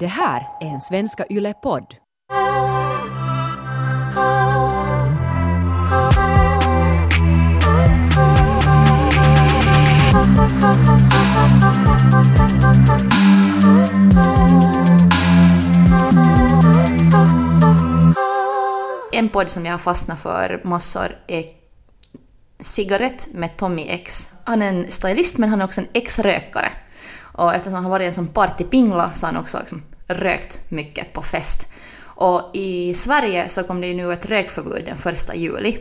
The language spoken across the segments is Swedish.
Det här är en Svenska Yle-podd. En podd som jag har fastnat för massor är Cigarett med Tommy X. Han är en stylist men han är också en ex-rökare. Och eftersom han har varit en sån partypingla så har han också liksom rökt mycket på fest. Och i Sverige så kom det ju nu ett rökförbud den första juli.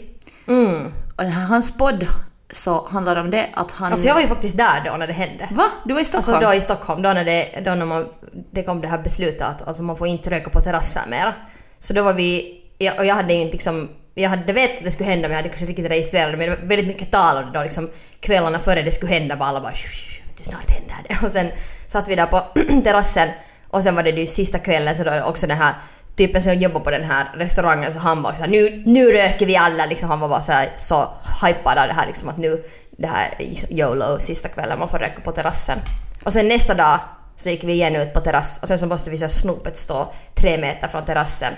Mm. Och den här, hans podd så handlar om det att han... Alltså jag var ju faktiskt där då när det hände. Va? Du var i Stockholm? Alltså då i Stockholm, då när det, då när man, det kom det här beslutet att alltså man får inte röka på terrasser mer. Så då var vi, jag- och jag hade ju inte liksom, jag hade vetat att det skulle hända men jag hade kanske riktigt registrerat det men det var väldigt mycket tal om det då liksom kvällarna före det skulle hända var alla bara "Shh, shh, vet du, snart händer det. Och sen satt vi där på terrassen och sen var det ju sista kvällen så då också den här typen som jobbar på den här restaurangen så han var såhär nu, nu röker vi alla liksom han var bara såhär så hypad av det här liksom att nu det här liksom YOLO sista kvällen man får röka på terrassen. Och sen nästa dag så gick vi igen ut på terrass och sen så måste vi så här snopet stå tre meter från terrassen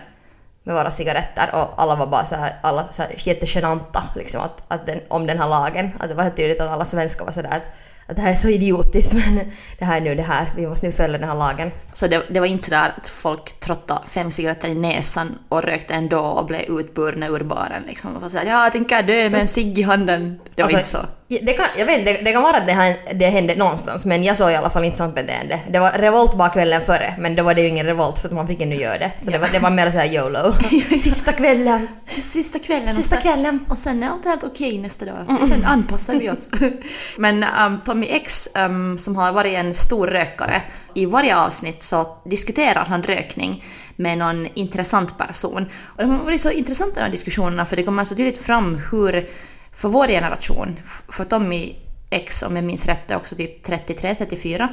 med våra cigaretter och alla var bara så här, alla så här jättegenanta liksom att, att den, om den här lagen. Att det var helt tydligt att alla svenskar var sådär att, att det här är så idiotiskt men det här är nu det här, vi måste nu följa den här lagen. Så det, det var inte sådär att folk trottade fem cigaretter i näsan och rökte ändå och blev utburna ur baren liksom. Och var sådär, ja jag tänker dö med en cigg i handen. Det var Alltså, inte så. Det kan, jag vet, det, det kan vara att det, här, det hände någonstans men jag såg i alla fall inte sånt beteende. Det var revolt bara kvällen före men då var det ju ingen revolt för att man fick ännu göra det. Så det, var, det var mer såhär YOLO. Sista kvällen. Sista kvällen. Sista kvällen. Och sen är allt helt okej nästa dag. Sen anpassar vi oss. Men um, Tommy X, um, som har varit en stor rökare, i varje avsnitt så diskuterar han rökning med någon intressant person. Och de har varit så intressanta de här diskussionerna för det kommer så tydligt fram hur, för vår generation, för Tommy X, om jag minns rätt, är också typ 33-34.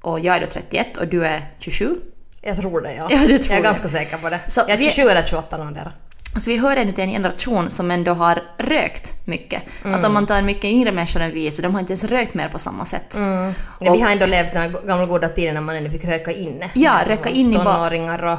Och jag är då 31 och du är 27. Jag tror det ja. Ja, du tror jag är det. ganska säker på det. Så jag är vi- 27 eller 28 någondera. Alltså vi hör ännu till en generation som ändå har rökt mycket. Att om man tar mycket yngre människor än vi så de har inte ens rökt mer på samma sätt. Ja, Och- vi har ändå levt den gamla goda tiden när man ändå fick röka inne. Ja, röka in i Tonåringar och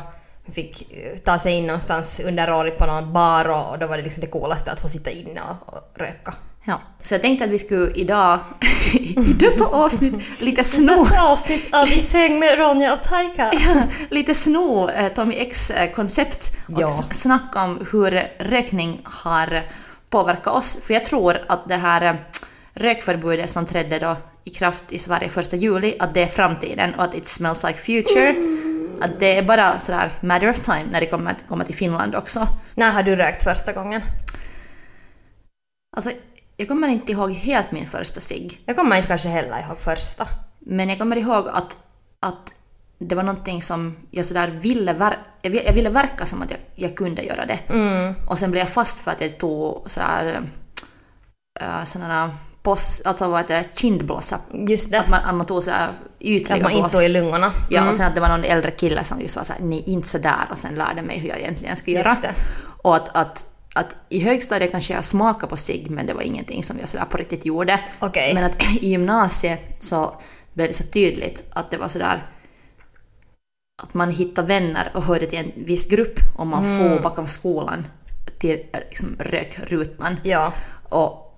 fick eh, ta sig in någonstans underårigt på någon bar och, och då var det liksom det coolaste att få sitta inne och, och röka. Ja. Så jag tänkte att vi skulle idag, i detta avsnitt, lite sno, avsnitt av I säng med Ronja och Taika. lite sno eh, Tommy X eh, koncept och Ja. snacka om hur rökning har påverkat oss. För jag tror att det här rökförbudet som trädde då i kraft i Sverige första juli, att det är framtiden och att it smells like future. Att det är bara sådär matter of time när det kommer att komma till Finland också. När har du rökt första gången? Alltså, jag kommer inte ihåg helt min första cigg. Jag kommer inte kanske heller ihåg första. Men jag kommer ihåg att, att det var någonting som jag sådär ville, ver- jag ville, jag ville verka som att jag, jag kunde göra det. Mm. Och sen blev jag fast för att jag tog sådär äh, sådana pos, alltså vad heter det, kindblåsa. Just det. Att man, att man tog sådär ytliga Att man inte tog i lungorna. Ja, Mm. och sen att det var någon äldre kille som just var såhär, nej inte sådär och sen lärde mig hur jag egentligen skulle göra. det. Och att, att, att i högstadiet kanske jag smakade på sig men det var ingenting som jag sådär på riktigt gjorde. Okej. Men att i gymnasiet så blev det så tydligt att det var sådär att man hittade vänner och hörde till en viss grupp om man Mm. får bakom skolan till liksom, rökrutan. Ja. Och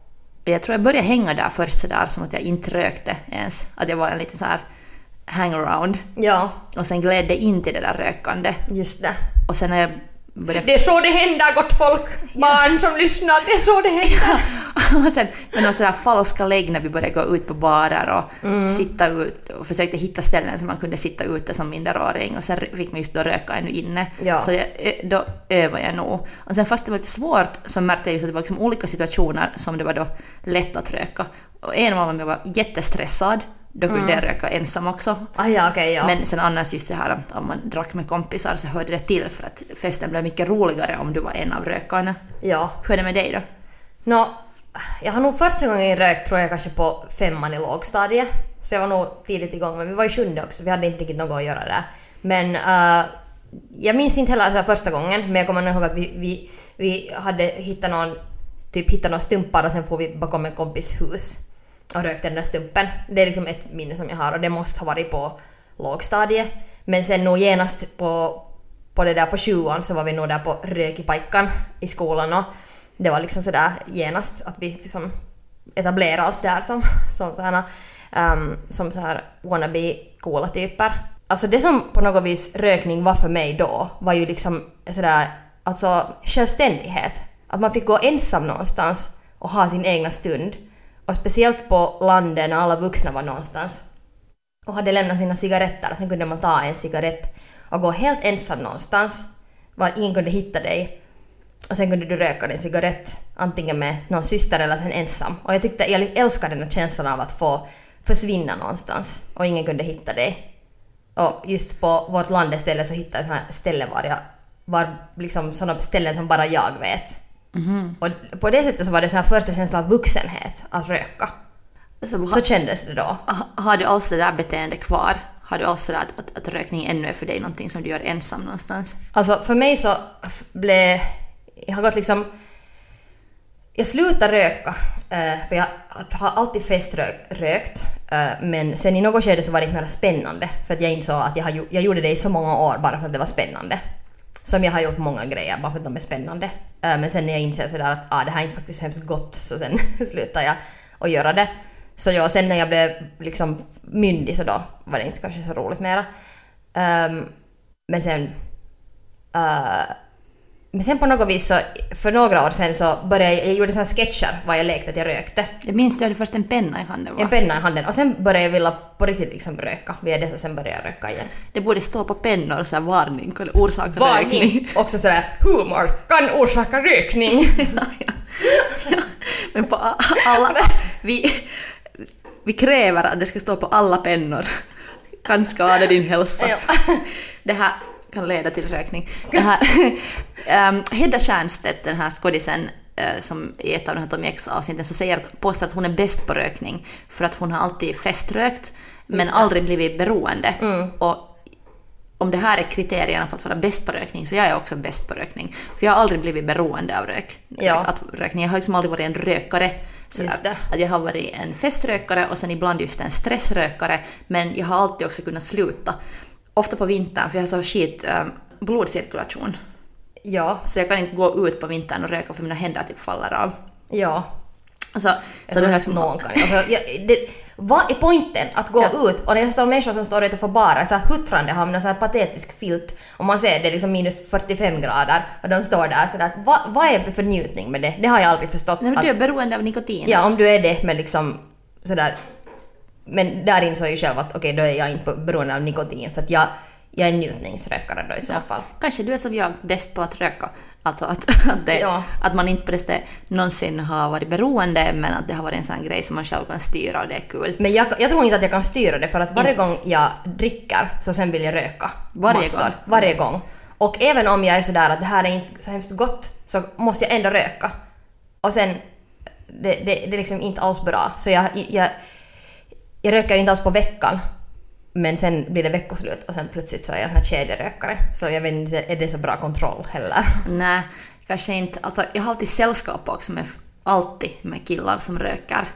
jag tror jag började hänga där först sådär som att jag inte rökte ens. Att jag var en liten så här hangaround. Ja, Och sen gled det in till det där rökande. just det. Och sen när jag började... Det är så det händer gott folk! Barn som lyssnar, det är så det händer! och sen med några sådär falska lägg när vi började gå ut på barer och Mm. sitta ut och försökte hitta ställen som man kunde sitta ute som minderåring och sen fick man just då röka ännu inne. Ja. Så jag, då övade jag nog. Och sen fast det var lite svårt så märkte jag just att det var liksom olika situationer som det var då lätt att röka. Och en var om jag var jättestressad, då kunde jag röka ensam också. Ah, ja, okej, ja. Men sen annars just det här att om man drack med kompisar så hörde det till för att festen blev mycket roligare om du var en av rökarna. ja. Hur är det med dig då? Nå, jag har nog första gången rökt tror jag kanske på femman i lågstadiet. Så jag var nog tidigt igång, men vi var i sjunde också, vi hade inte riktigt något att göra där. Men uh, jag minns inte heller alltså, första gången, men jag kommer ihåg att vi, vi, vi hade hittat någon, typ hittat några stumpar och sen får vi bakom en kompis hus och rökte den där stumpen. Det är liksom ett minne som jag har och det måste ha varit på lågstadiet. Men sen nog genast på, på det där på sjuan så var vi nog där på rökipajkan i skolan och det var liksom sådär genast att vi liksom etablerade oss där som, som såhär, um, som så här wannabe coola typer. Alltså det som på något vis rökning var för mig då var ju liksom sådär alltså självständighet. Att man fick gå ensam någonstans och ha sin egna stund. Och speciellt på landet när alla vuxna var någonstans och hade lämnat sina cigaretter. Och Sen kunde man ta en cigarett och gå helt ensam någonstans var ingen kunde hitta dig. Och sen kunde du röka din cigarett antingen med någon syster eller sen ensam. Och jag tyckte, jag älskade den här känslan av att få försvinna någonstans och ingen kunde hitta dig. Och just på vårt landställe så hittade jag sådana ställen var jag var liksom sådana ställen som bara jag vet. Mhm. Och på det sättet så var det så här första känslan av vuxenhet att röka. Så, Så kändes det då. ha, har du alls det där beteendet kvar? Har du alls det där att, att, att rökning ännu är för dig någonting som du gör ensam någonstans? Alltså för mig så blev... Jag har gått liksom... Jag slutade röka, eh, för jag har alltid feströkt. Eh, men sen i något skede så var det inte mer spännande. För att jag insåg att jag, har, jag gjorde det i så många år bara för att det var spännande. Som jag har gjort många grejer bara för att de är spännande. Eh, men sen när jag inser sådär att ah, det här är inte faktiskt hemskt gott så sen slutade jag att göra det. Så ja, sen när jag blev liksom myndig så då var det inte kanske så roligt mera. Ehm, men sen men sen på något vis så, för några år sen så började jag, jag gjorde såna sketcher var jag lekte att jag rökte. Jag minns du hade först en penna i handen va? En penna i handen och sen började jag vilja på riktigt liksom röka via det och sen började jag röka igen. Det borde stå på pennor så här varning, eller orsaka rökning. Också sådär humor kan orsaka rökning. ja. Ja. Men på alla... Vi, vi kräver att det ska stå på alla pennor. Kan skada din hälsa. Det här kan leda till rökning. Det här, um, Hedda Stiernstedt, den här skådisen eh, som i ett av de här Tommy X-avsnitten så säger att, påstår att hon är bäst på rökning för att hon har alltid feströkt men aldrig blivit beroende. Och om det här är kriterierna på att vara bäst på rökning så jag är också bäst på rökning. För jag har aldrig blivit beroende av rök. Ja. Att rökning. Jag har liksom aldrig varit en rökare. Att jag har varit en feströkare och sen ibland just en stressrökare. Men jag har alltid också kunnat sluta. Ofta på vintern för jag har så skit um, blodcirkulation. ja, Så jag kan inte gå ut på vintern och röka för mina händer typ faller av. ja. Alltså, så inte liksom, någon kan. Alltså, jag, det, vad är poängen att gå Ja. ut och det är så människor som står utanför barer så här huttrande har med en så här patetisk filt och man ser det liksom minus 45 grader och de står där sådär vad, vad är det för njutning med det? Det har jag aldrig förstått. Nej, men du är beroende av nikotin. ja, om du är det men liksom sådär men där insåg jag själv att okej då är jag inte beroende av nikotin för att jag, jag är njutningsrökare då i så fall. Kanske du är som jag, bäst på att röka. Alltså att, att, det, Ja. att man inte på det någonsin har varit beroende men att det har varit en sån grej som man själv kan styra och det är kul. Men jag, jag tror inte att jag kan styra det för att varje gång jag dricker så sen vill jag röka. Varje massor. gång? Varje gång. Och även om jag är sådär att det här är inte så hemskt gott så måste jag ändå röka. Och sen, det, det, det är liksom inte alls bra. Så jag, jag, jag röker ju inte alls på veckan. Men sen blir det veckoslut och sen plötsligt så är jag en här kedjerökare. Så jag vet inte, är det så bra kontroll heller? Nej, kanske inte. Alltså jag har alltid sällskap också med alltid med killar som röker.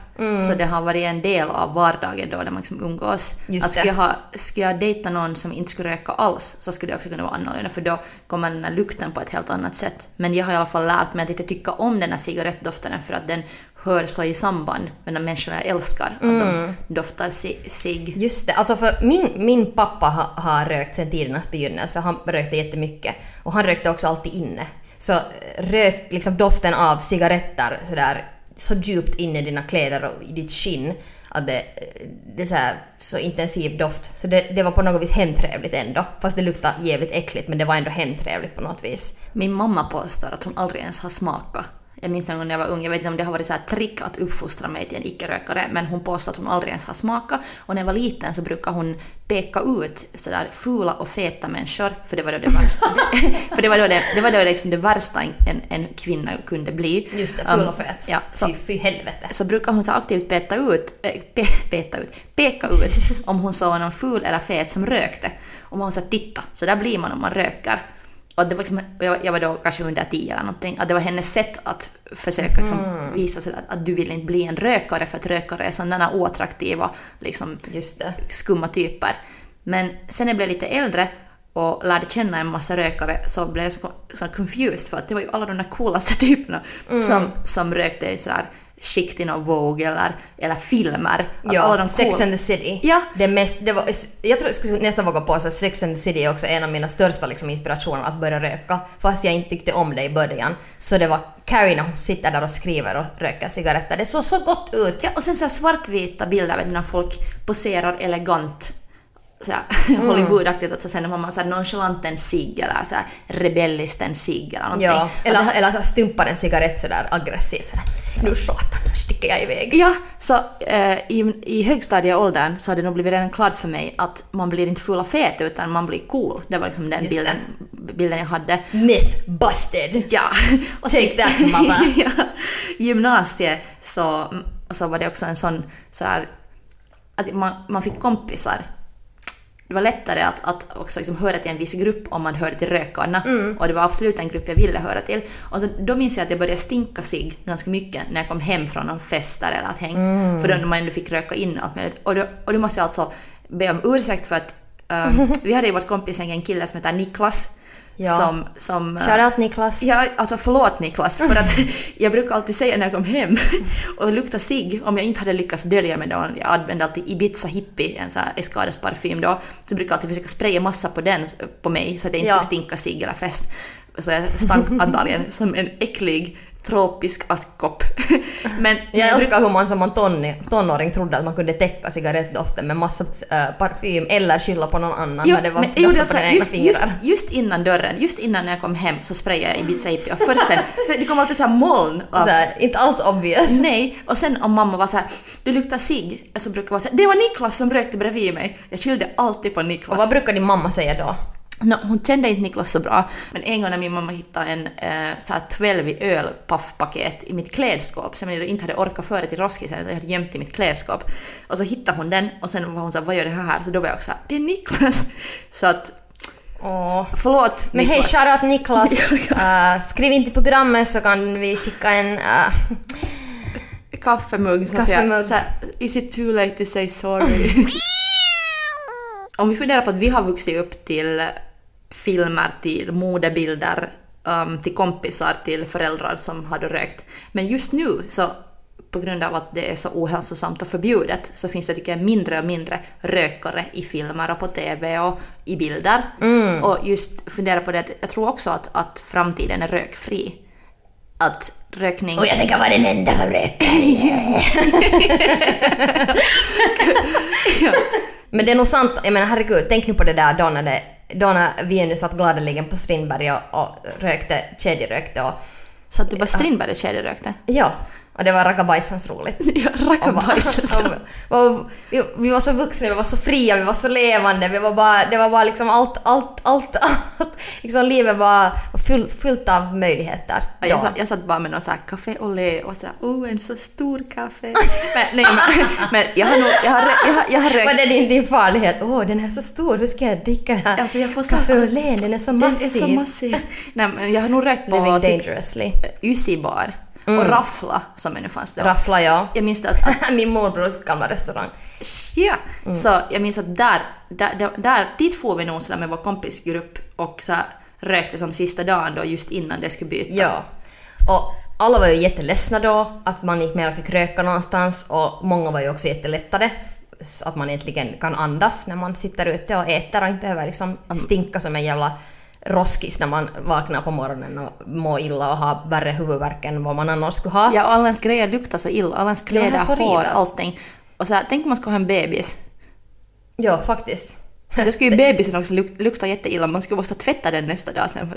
Så det har varit en del av vardagen då där man liksom umgås. Just att skulle, jag ha, skulle jag dejta någon som inte skulle röka alls så skulle det också kunna vara annorlunda för då kommer den här lukten på ett helt annat sätt. Men jag har i alla fall lärt mig att inte tycka om den här cigarettdoften för att den hör så i samband med de människorna jag älskar. Att de doftar cigg. Just det, alltså för min, min pappa ha, har rökt sedan tidernas begynnelse. Han rökte jättemycket. Och han rökte också alltid inne. Så eh, rök liksom doften av cigaretter sådär så djupt in i dina kläder och i ditt skinn att det, det är så, här, så intensiv doft. Så det, det var på något vis hemtrevligt ändå. Fast det luktade jävligt äckligt men det var ändå hemtrevligt på något vis. Min mamma påstår att hon aldrig ens har smakat. Jag minns någon gång när jag var ung, jag vet inte om det har varit så här trick att uppfostra mig till en icke-rökare, men hon påstår att hon aldrig ens har smakat. Och när jag var liten så brukade hon peka ut sådär fula och feta människor, för det var då det värsta. för det var då det, det, var då liksom det värsta en, en kvinna kunde bli. Just det, full Um, och fet. Ja, så, Fy, fy helvete. så brukar hon så aktivt peta ut, äh, pe, peta ut, peka ut om hon såg någon ful eller fet som rökte. Och man här, titta, så där blir man om man röker. Och det var liksom, jag, jag var då kanske under tio eller någonting, att det var hennes sätt att försöka liksom, Mm. visa sig att, att du vill inte bli en rökare för att rökare är sådana oattraktiva, liksom skumma typer. Men sen när jag blev lite äldre och lärde känna en massa rökare så blev jag så, så confused för att det var ju alla de där coolaste typerna som, som rökte sådär skikt i någon Vogue eller, eller filmer. Att alla Ja, de Sex cool- and the City. Ja. Det mest, det var, jag tror jag skulle nästan våga påstå att Sex and the City är också en av mina största liksom, inspirationer att börja röka. Fast jag inte tyckte om det i början. Så det var Carrie när hon sitter där och skriver och röker cigaretter. Det såg så gott ut. Ja, och sen så här svartvita bilder vet när folk poserar elegant sådär Mm. Hollywoodaktigt och så sen har man såhär nonchalant en cigg eller såhär rebelliskt en cigg eller någonting. Ja, eller, eller så stumpar en cigarett sådär aggressivt. Nu satan, sticker jag iväg. Ja, så eh, i, i högstadieåldern så hade det nog blivit redan klart för mig att man blir inte full och fet utan man blir cool. Det var liksom den Just bilden, bilden jag hade. Myth busted. Ja. Och Take that, mamma. ja. Gymnasiet så, så var det också en sån så här, att man, man fick kompisar. Det var lättare att, att också liksom höra till en viss grupp om man hörde till rökarna. Och det var absolut en grupp jag ville höra till. Och så, då minns jag att jag började stinka sig ganska mycket när jag kom hem från någon fest där eller att hängt. För då när man ändå fick röka in allt möjligt. Och då, och då måste jag alltså be om ursäkt för att um, vi hade i vårt kompisgäng en kille som heter Niklas. Ja. Som, som, uh, Shoutout Niklas. Ja, alltså förlåt Niklas, för att jag brukar alltid säga när jag kom hem och lukta sig om jag inte hade lyckats dölja mig då, jag använde alltid Ibiza Hippie, en sån här Escades parfym då, så brukar jag alltid försöka spraya massa på den, på mig, så att jag inte Ja. skulle stinka sig eller fest. Så jag stank antagligen som en äcklig tropisk askkopp. Men Jag älskar hur man som en tonni, tonåring trodde att man kunde täcka cigarettdoften med massa äh, parfym eller skylla på någon annan. Jo, när det var men gjorde doften på alltså, dina egna just, just, just innan dörren, just innan när jag kom hem så sprayade jag Ibiza Hippie och först sen, så det kom alltid så här moln av Såhär, inte alls obvious. Nej, och sen om mamma var så här, du luktar cigg, så brukar jag vara så här, det var Niklas som rökte bredvid mig. Jag skyllde alltid på Och Niklas. vad brukar din mamma säga då? Nå, hon kände inte Niklas så bra, men en gång när min mamma hittade en eh, så här 12 i öl paffpaket i mitt klädskåp som jag inte hade orkat föra till Roskisen, utan jag hade gömt i mitt klädskåp. Och så hittade hon den och sen var hon så här, vad gör det här? Så då var jag också så här, det är Niklas! Så att, Åh. förlåt Men hej, shoutout Niklas. Äh, skriv inte på programmet så kan vi skicka en... äh, Kaffemugg. Så Kaffemugg. så här, is it too late to say sorry? Om vi funderar på att vi har vuxit upp till filmer, till modebilder, um, till kompisar, till föräldrar som hade rökt. Men just nu så på grund av att det är så ohälsosamt och förbjudet så finns det tycker jag mindre och mindre rökare i filmer och på TV och i bilder. Och just fundera på det att jag tror också att, att framtiden är rökfri. Att rökning... Och jag tänker vara den enda som röker. Men det är nog sant, jag menar herregud, tänk nu på det där då när, det, då när vi nu satt gladeligen på Strindberg och, och rökte, kedjerökte och Så att du bara Strindberg kedjerökte? ja, och det var rackabajsans roligt. Ja, rackabajs. Och, och, vi, vi var så vuxna, vi var så fria, vi var så levande, vi var bara, det var bara liksom allt, allt, allt, allt. Liksom livet var full, fullt av möjligheter. Ja, jag, satt, jag satt bara med någon sån här café au lait och sådär oh en så stor kaffe. Men, nej, men, men jag har nog, jag har, jag har, jag har rökt är din, din farlighet? Åh, den är så stor, hur ska jag dricka den här? Alltså, jag får så- Kaffe alltså, den är så Den massiv. är så massiv. Nej men jag har nog rökt på typ dangerously. Ysi-bar och Raffla som ännu fanns då. Raffla ja. Jag minns att, att Min morbrors gamla restaurang. ja, så jag minns att där, där, där, dit får vi nog sådär med vår kompisgrupp och så här, rökte som sista dagen då just innan det skulle byta. Ja. Och alla var ju jätteledsna då att man inte mer fick röka någonstans och många var ju också jättelättade att man egentligen kan andas när man sitter ute och äter och inte behöver liksom stinka som en jävla roskis när man vaknar på morgonen och mår illa och har värre huvudvärk än vad man annars skulle ha. Ja, och alla ens grejer luktar så illa. Alla ens kläder, helt hår, allting. Och så här, tänk om man ska ha en bebis. Ja, faktiskt. Då skulle ju bebisen också luk- lukta jätteilla. Man skulle måste tvätta den nästa dag sen.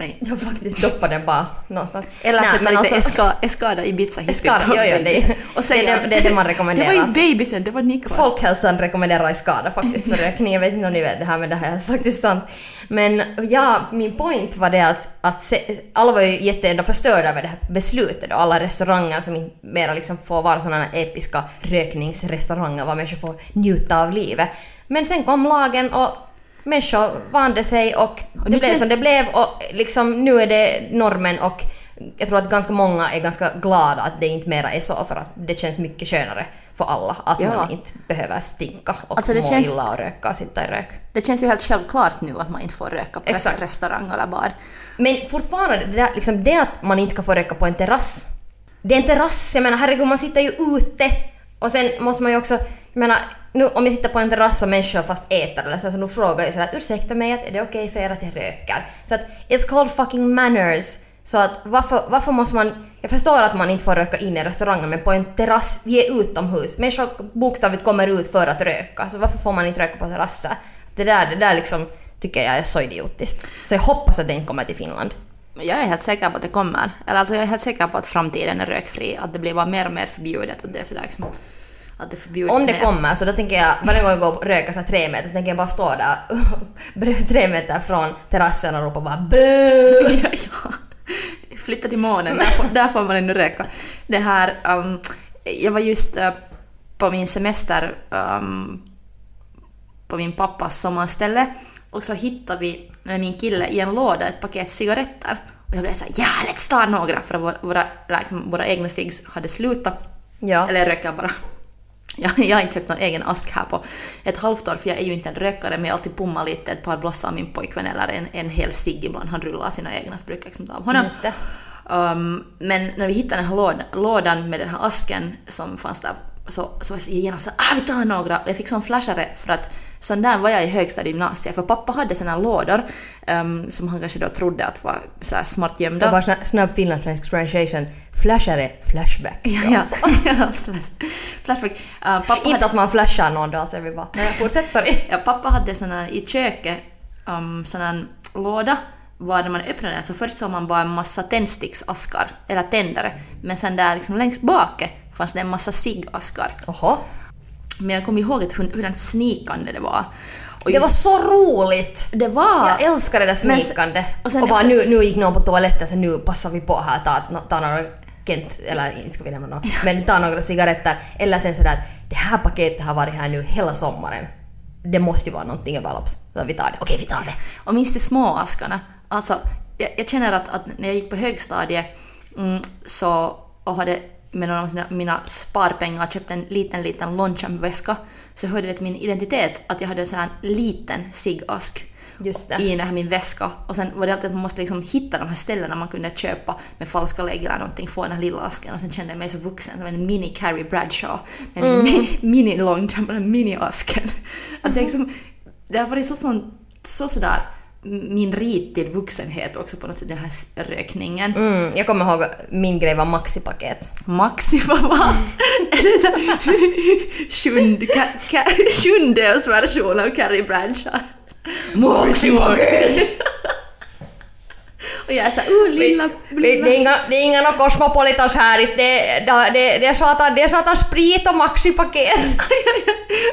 Nej. Ja, faktiskt doppa den bara någonstans. Eller Nej, men lite alltså- eska, Eskada Ibiza på jo, jo, det- bebisen. Och säga det är det- är det man rekommenderar, Det var alltså. inte bebisen, det var Niklas. Folkhälsan rekommenderar i skada faktiskt för rökning. Jag vet inte om ni vet det här men det här är faktiskt sant. Men ja, min point var det att, att se, alla var ju jätte ändå förstörda över det här beslutet och alla restauranger som mera liksom får vara sådana episka rökningsrestauranger var människor får njuta av livet. Men sen kom lagen och människor vande sig och det blev känns- som det blev och liksom nu är det normen och jag tror att ganska många är ganska glada att det inte mera är så för att det känns mycket skönare för alla att Ja. man inte behöver stinka och Alltså, må känns- illa och röka och sitta i rök. Det känns ju helt självklart nu att man inte får röka på Exakt. restaurang eller bar. Men fortfarande, det, där, liksom det att man inte kan få röka på en terrass. Det är en terrass, jag menar herregud man sitter ju ute. Och sen måste man ju också, jag menar nu om jag sitter på en terrass och människor fast äter eller så, så nu frågar jag sådär att ursäkta mig, att är det okej för er att jag röker? Så att it's called fucking manners. Så att varför, varför måste man, jag förstår att man inte får röka in i restauranger men på en terrass, vi är utomhus. Människor bokstavligt kommer ut för att röka, så varför får man inte röka på terrasser? Det där, det där liksom tycker jag är så idiotiskt. Så jag hoppas att det inte kommer till Finland. Jag är helt säker på att det kommer. Eller alltså jag är helt säker på att framtiden är rökfri. Att det blir bara mer och mer förbjudet. Att det är sådär liksom, att det förbjuds Om det mer. kommer så då tänker jag varje gång jag går och röker så tre meter så tänker jag bara stå där tre meter från terrassen och ropa bara BOO! ja, ja. Flytta till månen, där får, där får man ännu röka. Det här, um, jag var just uh, på min semester um, på min pappas sommarställe och så hittade vi med min kille i en låda ett paket cigaretter. Och jag blev såhär ja, let's ta några för våra, våra, liksom, våra egna cigs hade slutat. Ja. Eller röker bara. Jag, jag har inte köpt någon egen ask här på ett halvt år för jag är ju inte en rökare men jag alltid pummat lite ett par blossar av min pojkvän eller en, en hel cigg ibland. Han rullar sina egna så brukar jag liksom ta av honom. Um, men när vi hittade den här lådan, lådan med den här asken som fanns där så, så var jag genast så ah vi tar några jag fick sån flashare för att sån där var jag i högstadiegymnasiet för pappa hade såna lådor um, som han kanske då trodde att var så smart Det gömda. var bara snabb finlandssvensk translation. Flashare, flashback. Ja, ja. flash- Flashback. Uh, pappa Inte hade, att man flashar någon då alltså, jag vill bara... Men fortsätt, sorry. ja, pappa hade sån här i köket um, sån här låda var när man öppnade den så först såg man bara en massa tändsticksaskar, eller tändare, men sen där liksom längst bak fanns det en massa ciggaskar. Men jag kommer ihåg att hur, hur snikande det var. Och Det var så roligt! det var... Jag älskar det där snikande. och Och, sen bara också- nu, nu gick någon på toaletten så nu passar vi på här ta, ta några Kent, eller inte ska vi nämna något, men ta några cigaretter. Eller sen sådär att det här paketet har varit här nu hela sommaren. Det måste ju vara någonting överlapps. Så vi tar det. Okej, vi tar det. Och minns du småaskarna? Alltså, jag, jag känner att, att när jag gick på högstadiet mm, så, och hade med några av sina, mina sparpengar köpt en liten, liten Longchamp-väska så hörde det till min identitet att jag hade en sån här liten ciggask i den här min väska. Och sen var det alltid att man måste liksom hitta de här ställena man kunde köpa med falska lägg eller någonting, få den här lilla asken och sen kände jag mig så vuxen som en mini Carrie Bradshaw. En mi- mini Longchamp, den mini-asken. Att det, är liksom, det har varit så, sån, så sådär min rit till vuxenhet också på något sätt, den här rökningen. Mm, jag kommer ihåg min grej var maxipaket. Maxi, vad var Är det sjunde, sjunde version av Carrie Bradshaw? Maxi-paket! Och jag är såhär, oh lilla... Det, det, är inga, det är inga no Cosmopolitans här, det, det, det, det är satan, det är satan sprit och maxipaket.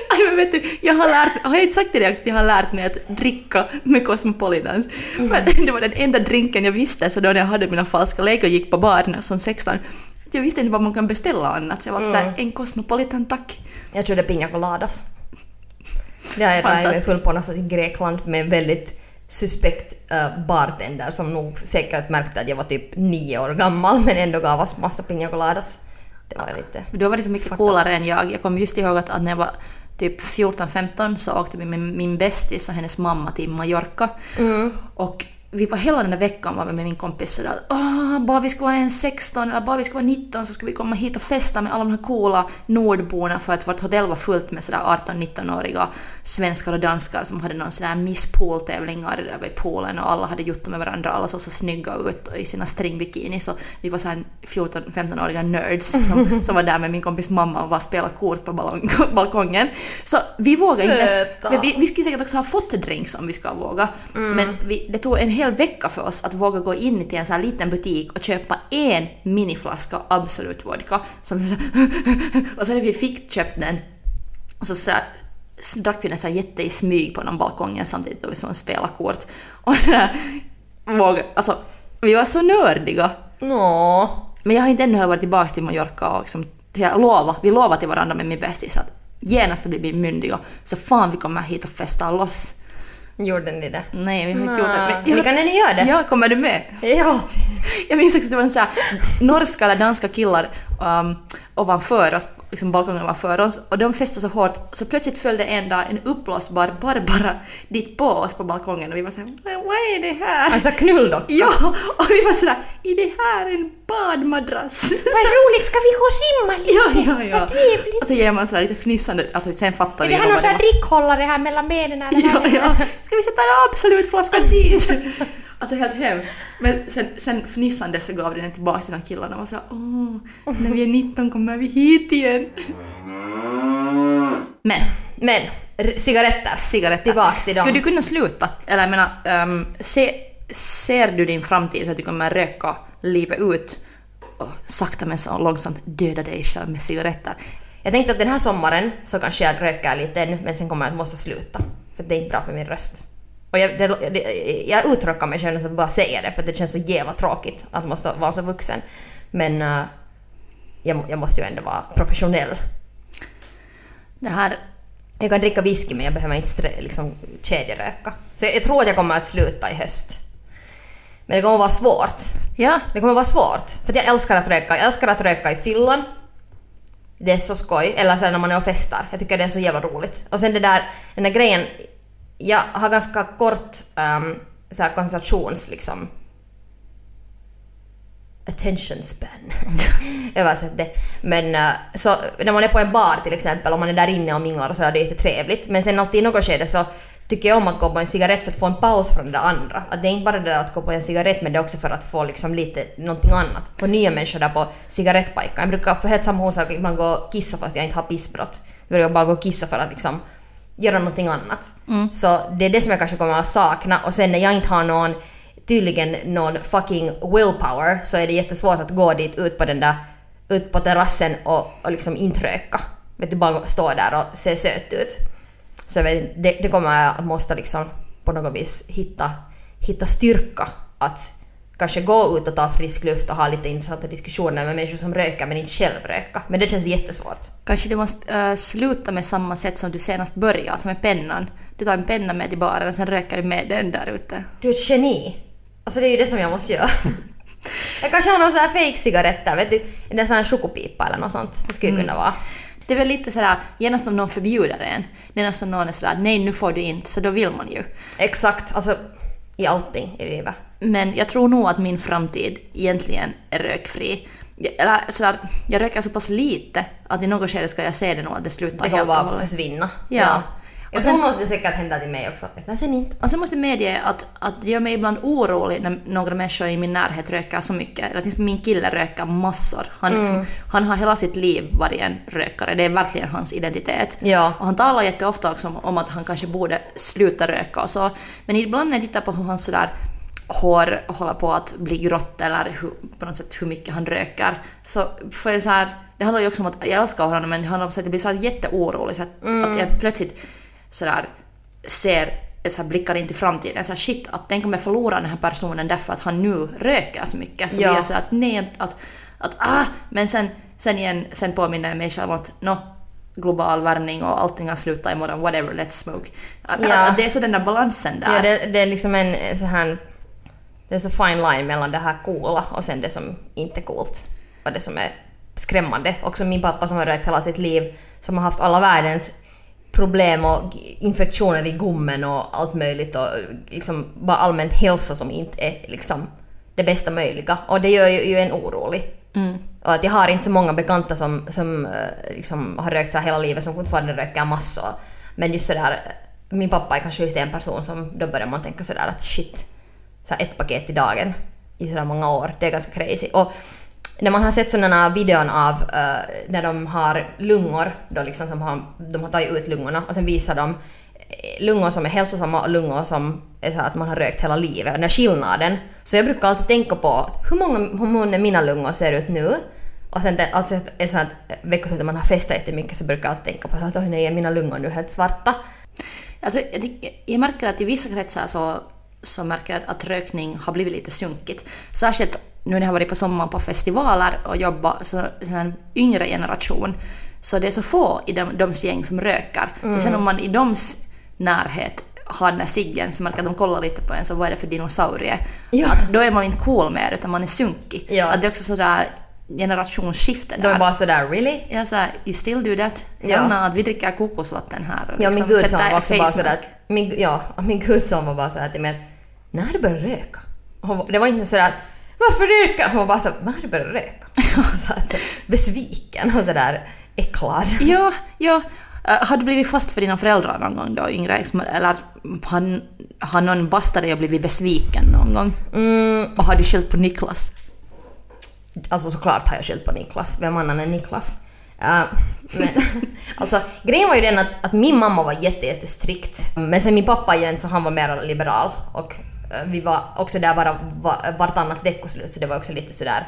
Aj, men vet du, jag har lärt har jag inte sagt till dig att jag har lärt mig att dricka med Cosmopolitans? För att det var den enda drinken jag visste så då när jag hade mina falska lägg och gick på baren som 16. Jag visste inte vad man kan beställa annat så jag var mm. såhär, en Cosmopolitan tack. Jag trodde Pina Coladas. Det har jag dragit mig full på någonstans i Grekland med väldigt suspekt uh, bartender som nog säkert märkte att jag var typ nio år gammal men ändå gav oss massa Pina Coladas. Det var lite... Du har varit så mycket coolare än jag. Jag kommer just ihåg att, att när jag var typ 14-15 så åkte vi med min bästis och hennes mamma till Mallorca. Och vi var hela den där veckan var med min kompis sådär att "Åh, bara vi ska vara en 16 eller bara vi ska vara 19 så ska vi komma hit och festa med alla de här coola nordborna för att vårt hotell var fullt med sådär 18-19-åriga svenskar och danskar som hade någon sådär Miss Pool-tävlingar över i poolen och alla hade gjort det med varandra alla såg så snygga ut i sina stringbikinis så vi var såhär 14-15-åriga nerds som, som var där med min kompis mamma och bara spelade kort på ballong, balkongen. Så vi vågade inte ens, Söta. vi, vi skulle säkert också ha fått drinks om vi ska våga. Men vi, det tog en hel vecka för oss att våga gå in till en sån här liten butik och köpa en miniflaska Absolut Vodka. Som så, och så när vi fick köpt den och så, så, drack vi den så här jätte i smyg på någon balkongen samtidigt då vi som spelade kort. Och så våga, alltså, vi var så nördiga. Nå. Men jag har inte ännu varit tillbaka till Mallorca och liksom, jag lova, vi lovade till varandra med min bästis att genast blir vi myndiga så fan vi kommer hit och festar loss. Gjorde ni det? Nej, vi har inte gjort det. Men Ni kan ni göra det? Ja, kommer du med? Ja. Jag minns också att det var en så här norska eller danska killar um, ovanför oss, liksom balkongen ovanför oss, och de fäste så hårt så plötsligt följde en dag en uppblåsbar Barbara dit på oss på balkongen och vi var såhär vad är det här? Alltså knulldocka. Ja, och vi var sådär är det här en badmadrass? Vad roligt, ska vi gå och simma lite? Ja, ja, ja. Vad trevligt. Och så ger man sådär lite fnissande, alltså sen fattar Är vi det här någon sån här var. drickhållare här mellan benen eller Ja, är ja. Ska vi sätta en Absolut-flaska dit? Alltså helt hemskt. Men sen, sen fnissande så gav den tillbaka till de killarna och så åh, när vi är 19 kommer vi hit igen. Men, Men, cigaretter. cigaretter. Tillbaks till dem. Skulle du kunna sluta? Eller jag menar, ehm, se, ser du din framtid så att du kommer röka livet ut och sakta men så långsamt döda dig själv med cigaretter? Jag tänkte att den här sommaren så kanske jag röker lite ännu, men sen kommer jag att måste sluta. För det är inte bra för min röst. Och jag, det, det, jag uttråkar mig själv när jag bara säger det, för det känns så jävla tråkigt att måste vara så vuxen. Men eh, jag, jag måste ju ändå vara professionell. Det här Jag kan dricka whisky men jag behöver inte stre- liksom, kedjeröka. Så jag, jag tror att jag kommer att sluta i höst. Men det kommer att vara svårt. Ja, Det kommer att vara svårt. För jag älskar att röka. Jag älskar att röka i fyllan. Det är så skoj. Eller sen när man är och festar. Jag tycker det är så jävla roligt. Och sen det där, den där grejen. Jag har ganska kort um, så här koncentrations liksom attention span. Översätt det. Men uh, så när man är på en bar till exempel, om man är där inne och minglar och så är det jättetrevligt. Men sen alltid i något skede så tycker jag om att gå på en cigarett för att få en paus från det andra. Att det är inte bara det där att gå på en cigarett men det är också för att få liksom lite någonting annat. Få nya människor där på cigarettpajkan. Jag brukar få helt samma orsak ibland gå och kissa fast jag inte har pissbrott. Jag brukar bara gå och kissa för att liksom göra någonting annat. Så det är det som jag kanske kommer att sakna och sen när jag inte har någon tydligen någon fucking willpower så är det jättesvårt att gå dit ut på den där ut på terrassen och, och liksom inte röka. Vet du, bara stå där och se söt ut. Så jag vet, det, det kommer jag att måste liksom på något vis hitta, hitta styrka att kanske gå ut och ta frisk luft och ha lite intressanta diskussioner med människor som röker men inte själv röka. Men det känns jättesvårt. Kanske du måste äh, sluta med samma sätt som du senast började, alltså med pennan. Du tar en penna med till baren och sen röker du med den där ute. Du är ett geni. Alltså det är ju det som jag måste göra. Jag kanske har någon sån här fake cigaretter, vet du? En sån här chokopipa eller något sånt. Det skulle kunna vara. Det är väl lite sådär, genast om någon förbjuder en, är nästan någon är sådär nej nu får du inte, så då vill man ju. Exakt, alltså i allting i livet. Men jag tror nog att min framtid egentligen är rökfri. Jag- Eller sådär, jag röker så pass lite att i något skede ska jag se det nog att det slutar Det helt och hållet. försvinna. Ja. Jag Och tror sen- nog att det säkert händer till mig också. Men sen inte. Och sen måste jag medge att, att det gör mig ibland orolig när några människor i min närhet röker så mycket. Eller till min kille röker massor. Han, Mm. liksom, han har hela sitt liv varit en rökare. Det är verkligen hans identitet. Ja. Och han talar jätteofta också om, om att han kanske borde sluta röka och så. Men ibland när jag tittar på hur han sådär hår håller på att bli grått eller hur, på något sätt hur mycket han röker. Så får jag så här, det handlar ju också om att jag älskar honom men det handlar om att jag blir så här jätteorolig så att, Mm. att jag plötsligt sådär ser så här blickar in till framtiden. Så här, shit, att tänk om jag förlorar den här personen därför att han nu röker så mycket. Så Ja. blir jag så att nej, att, att ah, men sen, sen igen, sen påminner jag mig själv om att no, global värmning och allting har slutat imorgon, whatever, let's smoke. Att, Ja. att det är så den där balansen där. Ja, det, det är liksom en så här... Det är så fine line mellan det här coola och sen det som inte är coolt. Och det som är skrämmande. Också min pappa som har rökt hela sitt liv, som har haft alla världens problem och infektioner i gommen och allt möjligt och liksom bara allmänt hälsa som inte är liksom det bästa möjliga. Och det gör ju, en orolig. Mm. Och att jag har inte så många bekanta som, som eh, liksom har rökt så hela livet som fortfarande röker massor. Men just sådär, min pappa är kanske just en person som då börjar man tänka sådär att shit, så här ett paket i dagen i sådär många år, det är ganska crazy. Och när man har sett sådana videon av uh, när de har lungor, då liksom som har, de har tagit ut lungorna och sen visar de eh, lungor som är hälsosamma och lungor som är så att man har rökt hela livet. Den här skillnaden. Så jag brukar alltid tänka på hur många hur mina lungor ser ut nu. Och sen det, alltså ett så veckoslut veckoslutet man har festat jättemycket så brukar jag alltid tänka på att oj nej, är mina lungor nu helt svarta? Alltså, jag, jag märker att i vissa kretsar så, så märker jag att, rökning har blivit lite sunkigt. Särskilt nu när jag har varit på sommaren på festivaler och jobbat så, sån här yngre generation. Så det är så få i de, de gäng som röker. Så sen om man i doms närhet har den här ciggen så märker att de kollar lite på en så vad är det för dinosaurie? Ja. Att då är man inte cool mer utan man är sunkig. Ja. Att det är också sådär generationsskifte De där. är bara sådär really? Jag sa, you still do that? Ja. Ja. att vi dricker kokosvatten här och Ja, min liksom gudson var också bara sådär min, ja, min gudson var bara sådär till mig när du börjat röka? Hon, det var inte sådär att varför röka? Hon var bara så när du börjat röka? så att, besviken och sådär äcklad. Ja, ja. Uh, har du blivit fast för dina föräldrar någon gång då, yngre? Eller har, har någon bastat dig och blivit besviken någon gång? Mm, Och har du skyllt på Niklas? Alltså såklart har jag skyllt på Niklas. Vem annan än Niklas? Uh, men, alltså, grejen var ju den att, att min mamma var jätte, jättestrikt. Men sen min pappa igen så han var mer liberal. Och uh, vi var också där bara vartannat veckoslut så det var också lite sådär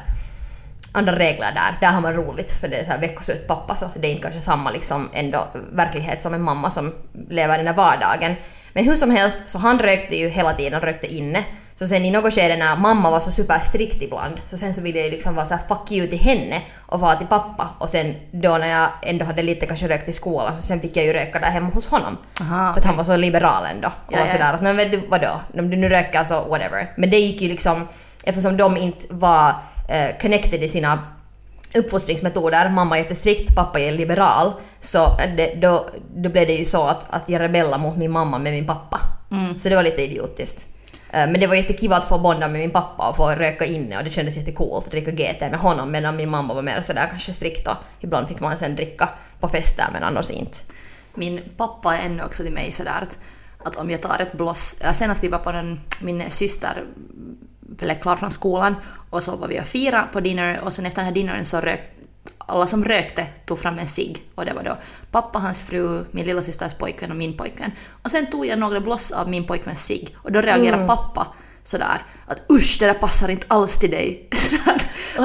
andra regler där. Där har man roligt för det är så här veckoslut pappa så det är inte kanske samma liksom ändå verklighet som en mamma som lever i den här vardagen. Men hur som helst så han rökte ju hela tiden, rökte inne. Så sen i något skede när mamma var så superstrikt ibland så sen så ville jag liksom vara så här fuck you till henne och vara till pappa och sen då när jag ändå hade lite kanske rökt i skolan så sen fick jag ju röka där hemma hos honom. Aha, för att han var så liberal ändå. Och Ja, var ja. sådär att men vet du vadå, om du nu röker så whatever. Men det gick ju liksom eftersom de inte var eh, connected i sina uppfostringsmetoder, mamma är jättestrikt, pappa är liberal, så det, då, då blev det ju så att, att jag rebellade mot min mamma med min pappa. Så det var lite idiotiskt. Eh, men det var jättekul att få bonda med min pappa och få röka inne och det kändes jättecoolt att dricka GT med honom medan min mamma var mer sådär kanske strikt och ibland fick man sen dricka på fester men annars inte. Min pappa är ännu också till mig sådär att, att om jag tar ett bloss, äh, senast vi var på den, min syster blev klar från skolan och så var vi och fira på dinner och sen efter den här dinnern så rök alla som rökte tog fram en cigg och det var då pappa, hans fru, min lilla systers pojkvän och min pojkvän. Och sen tog jag några bloss av min pojkväns cigg och då reagerade pappa sådär att usch det där passar inte alls till dig. Sådär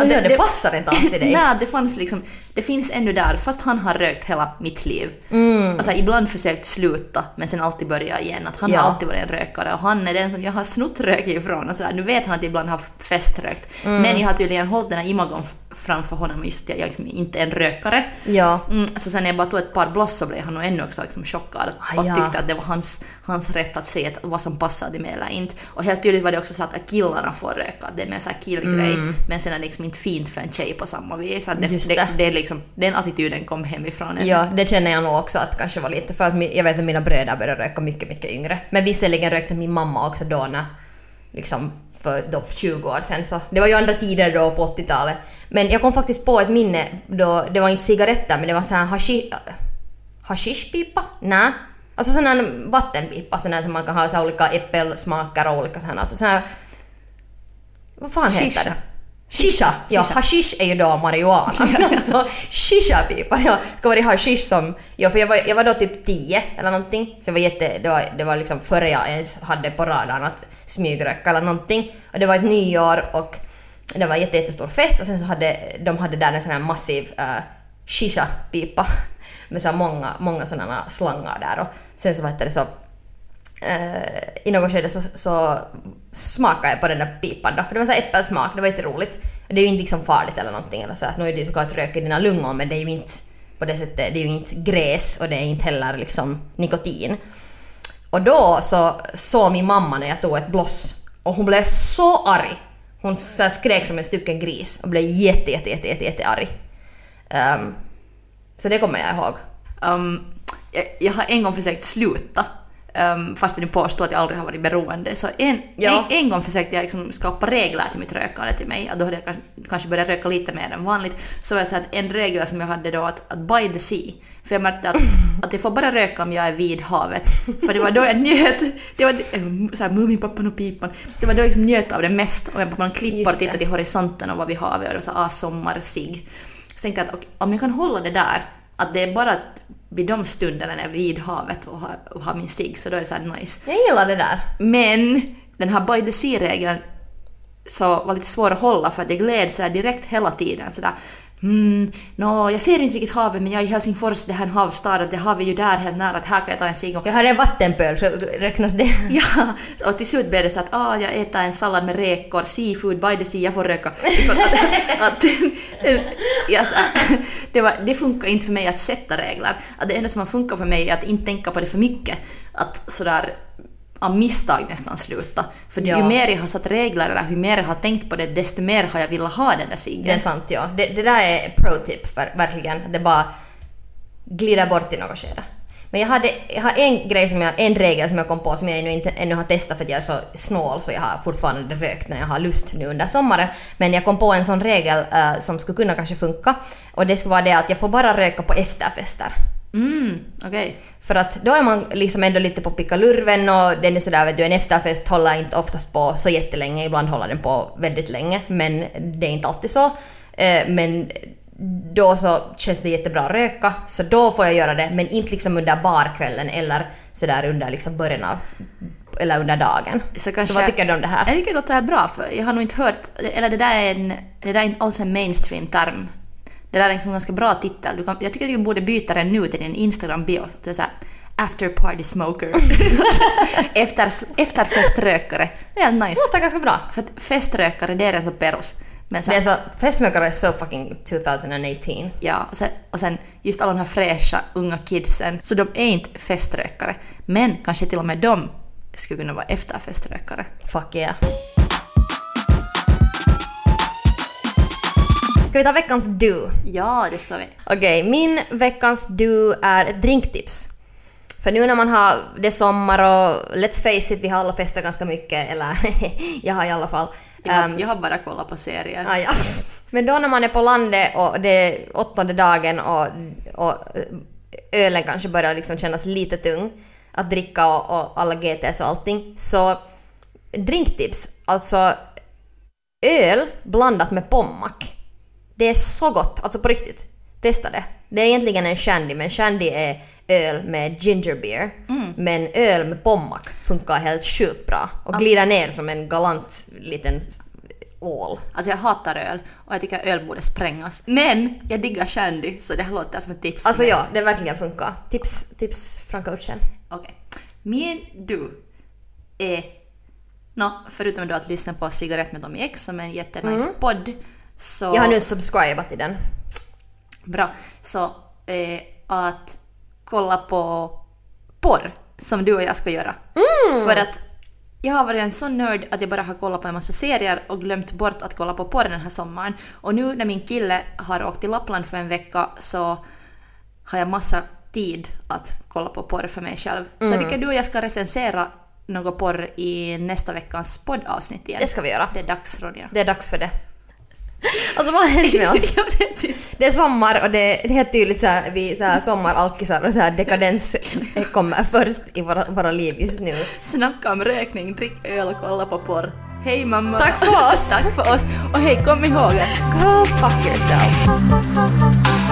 att ja, det passar inte alls till dig. Nej, det fanns liksom, det finns ännu där, fast han har rökt hela mitt liv. Mm. Och så här, ibland försökt sluta, men sen alltid börja igen. Att han Ja. har alltid varit en rökare och han är den som jag har snott rök ifrån. Och så där. Nu vet han att jag ibland har feströkt. Mm. Men jag har tydligen hållit den här imagon framför honom just att jag liksom inte är en rökare. Ja. Mm, så sen när jag bara tog ett par bloss så blev han nog ännu också liksom chockad Ah, och ja. tyckte att det var hans, hans rätt att se vad som passade mig eller inte. Och helt tydligt var det också så att killarna får röka, det är mer så här killgrej. Men sen är det liksom inte fint för en tjej på samma vis. Att det, Mm. Det. det. Det, är liksom, den attityden kom hemifrån en. Ja, det känner jag nog också att kanske var lite för att jag vet att mina bröder började röka mycket, mycket yngre. Men visserligen rökte min mamma också då när, liksom för då 20 år sedan så det var ju andra tider då på 80-talet. Men jag kom faktiskt på ett minne då det var inte cigaretter men det var sån här hashi, hashishpipa? Nej. Alltså sån här vattenpipa, sån här som man kan ha så olika äppelsmaker och olika sådana. Alltså sån här, vad fan heter Shisha. det? Shisha! Ja, hashish är ju då marijuana. alltså shisha-pipa, ja. Ska vara hashish som... Ja, för jag var, jag var då typ 10 eller någonting. Så jag var jätte... Det var, det var liksom före jag ens hade på radarn att smygröka eller någonting. Och det var ett nyår och det var en jätte, jättestor fest och sen så hade de hade där en sån här massiv uh, shisha-pipa med så många, många sådana slangar där och sen så heter det så Eh, i något skede så, så smakade jag på den där pipan då. Det var så äppelsmak, det var jätteroligt. Det är ju inte liksom farligt eller någonting eller så. Nu är det ju såklart rök i dina lungor men det är ju inte på det sättet, det är ju inte gräs och det är inte heller liksom nikotin. Och då så såg min mamma när jag tog ett bloss och hon blev så arg. Hon så här skrek som en stycken gris och blev jätte, jätte, jätte, jätte, jätte arg. Um, så det kommer jag ihåg. Um, jag, jag har en gång försökt sluta. Um, fast jag nu påstår att jag aldrig har varit beroende. Så en, Ja. en, en gång försökte jag liksom skapa regler till mitt rökande till mig. Att då hade jag kanske- börjat röka lite mer än vanligt. Så var det så att en regel som jag hade då att, att by the sea. För jag märkte att, att jag får bara röka om jag är vid havet. För det var då jag njöt, det var det- så här Mumipappan och pipan. Det var då jag liksom njöt av det mest. Och jag på Just och tittade i horisonten och var vid havet och det var så ah, sommar, sig. Så tänkte jag att okej, om jag kan hålla det där, att det är bara att vid de stunderna när jag är vid havet och har, och har min cigg så då är det så nice. Jag gillar det där. Men den här by the sea-regeln så var lite svår att hålla för att jag gled så direkt hela tiden sådär Mm, nå, jag ser inte riktigt havet men jag är i Helsingfors, det här är en havsstad, och det har vi ju där helt nära, att här kan jag ta en cigg Jag har en vattenpöl, så räknas det? Ja, och till slut blev det så att ah, jag äter en sallad med räkor, seafood by the sea, jag får röka. Så att, att, ja, så, det, var, det funkar inte för mig att sätta regler. Att det enda som har funkat för mig är att inte tänka på det för mycket. att sådär av misstag nästan sluta. För Ja. ju mer jag har satt regler eller hur mer jag har tänkt på det, desto mer har jag velat ha den där ciggen. Det är sant ja. Det, det där är pro-tip för, verkligen. Det bara glider bort i något skede. Men jag, hade, jag har en grej som jag, en regel som jag kom på som jag ännu inte ännu har testat för att jag är så snål så jag har fortfarande rökt när jag har lust nu under sommaren. Men jag kom på en sån regel eh, som skulle kunna kanske funka. Och det skulle vara det att jag får bara röka på efterfester. Mm, okej. För att då är man liksom ändå lite på pickalurven och den är sådär vet du, en efterfest håller inte oftast på så jättelänge, ibland håller den på väldigt länge men det är inte alltid så. Eh, Men då så känns det jättebra att röka så då får jag göra det men inte liksom under barkvällen eller sådär under liksom början av eller under dagen. Så, kanske, Så vad tycker du om det här? Jag tycker det låter bra för jag har nog inte hört, eller det där är, en, det där är inte alls en mainstream term. Det där är liksom en ganska bra titel. Du kan, jag tycker att du borde byta den nu till din Instagram-bio. så att after party smoker. Efter, efterfeströkare. Det är nice. Låter ganska bra. För att feströkare det är en så perus. Men så Det är så, festmakare är så fucking 2018. Ja, och sen, och sen just alla de här fräscha unga kidsen, så de är inte feströkare. Men kanske till och med de skulle kunna vara efterfeströkare. Fuck yeah. Ska vi ta veckans do? Ja, det ska vi. Okej, min veckans do är ett drinktips. För nu när man har, det är sommar och let's face it, vi har alla festat ganska mycket, eller jag har i alla fall. Jag har, Ehm, jag har bara kollat på serier. Ah, ja. Men då när man är på landet och det är åttonde dagen och, och ölen kanske börjar liksom kännas lite tung att dricka och, och alla GTs och allting. Så drinktips, alltså öl blandat med pommac. Det är så gott, alltså på riktigt. Testa det. Det är egentligen en shandy, men shandy är öl med ginger beer. Men öl med pommac funkar helt sjukt bra och glider ner som en galant liten ål. Alltså jag hatar öl och jag tycker öl borde sprängas. Men jag diggar shandy så det här låter som ett tips. Alltså ja, det verkligen funkar. Tips, tips från coachen. Okej. Min du är, nå, förutom då att lyssna på Cigarett med Tommy X som är en jättenice podd, så... Jag har nu subscribat till den. Bra. Så eh, att kolla på porr som du och jag ska göra. För att jag har varit en sån nörd att jag bara har kollat på en massa serier och glömt bort att kolla på porr den här sommaren. Och nu när min kille har åkt till Lappland för en vecka så har jag massa tid att kolla på porr för mig själv. Så jag tycker du och jag ska recensera något porr i nästa veckans poddavsnitt igen. Det ska vi göra. Det är dags Ronja. Det är dags för det. Alltså vad har hänt med oss? Det är sommar och det, det är helt tydligt så här, vi så här sommaralkisar och så här dekadens kommer först i våra, våra liv just nu. Snacka om rökning, drick öl och kolla på porr. Hej mamma! Tack för oss. Tack för oss! Och hej, kom ihåg att Go fuck yourself.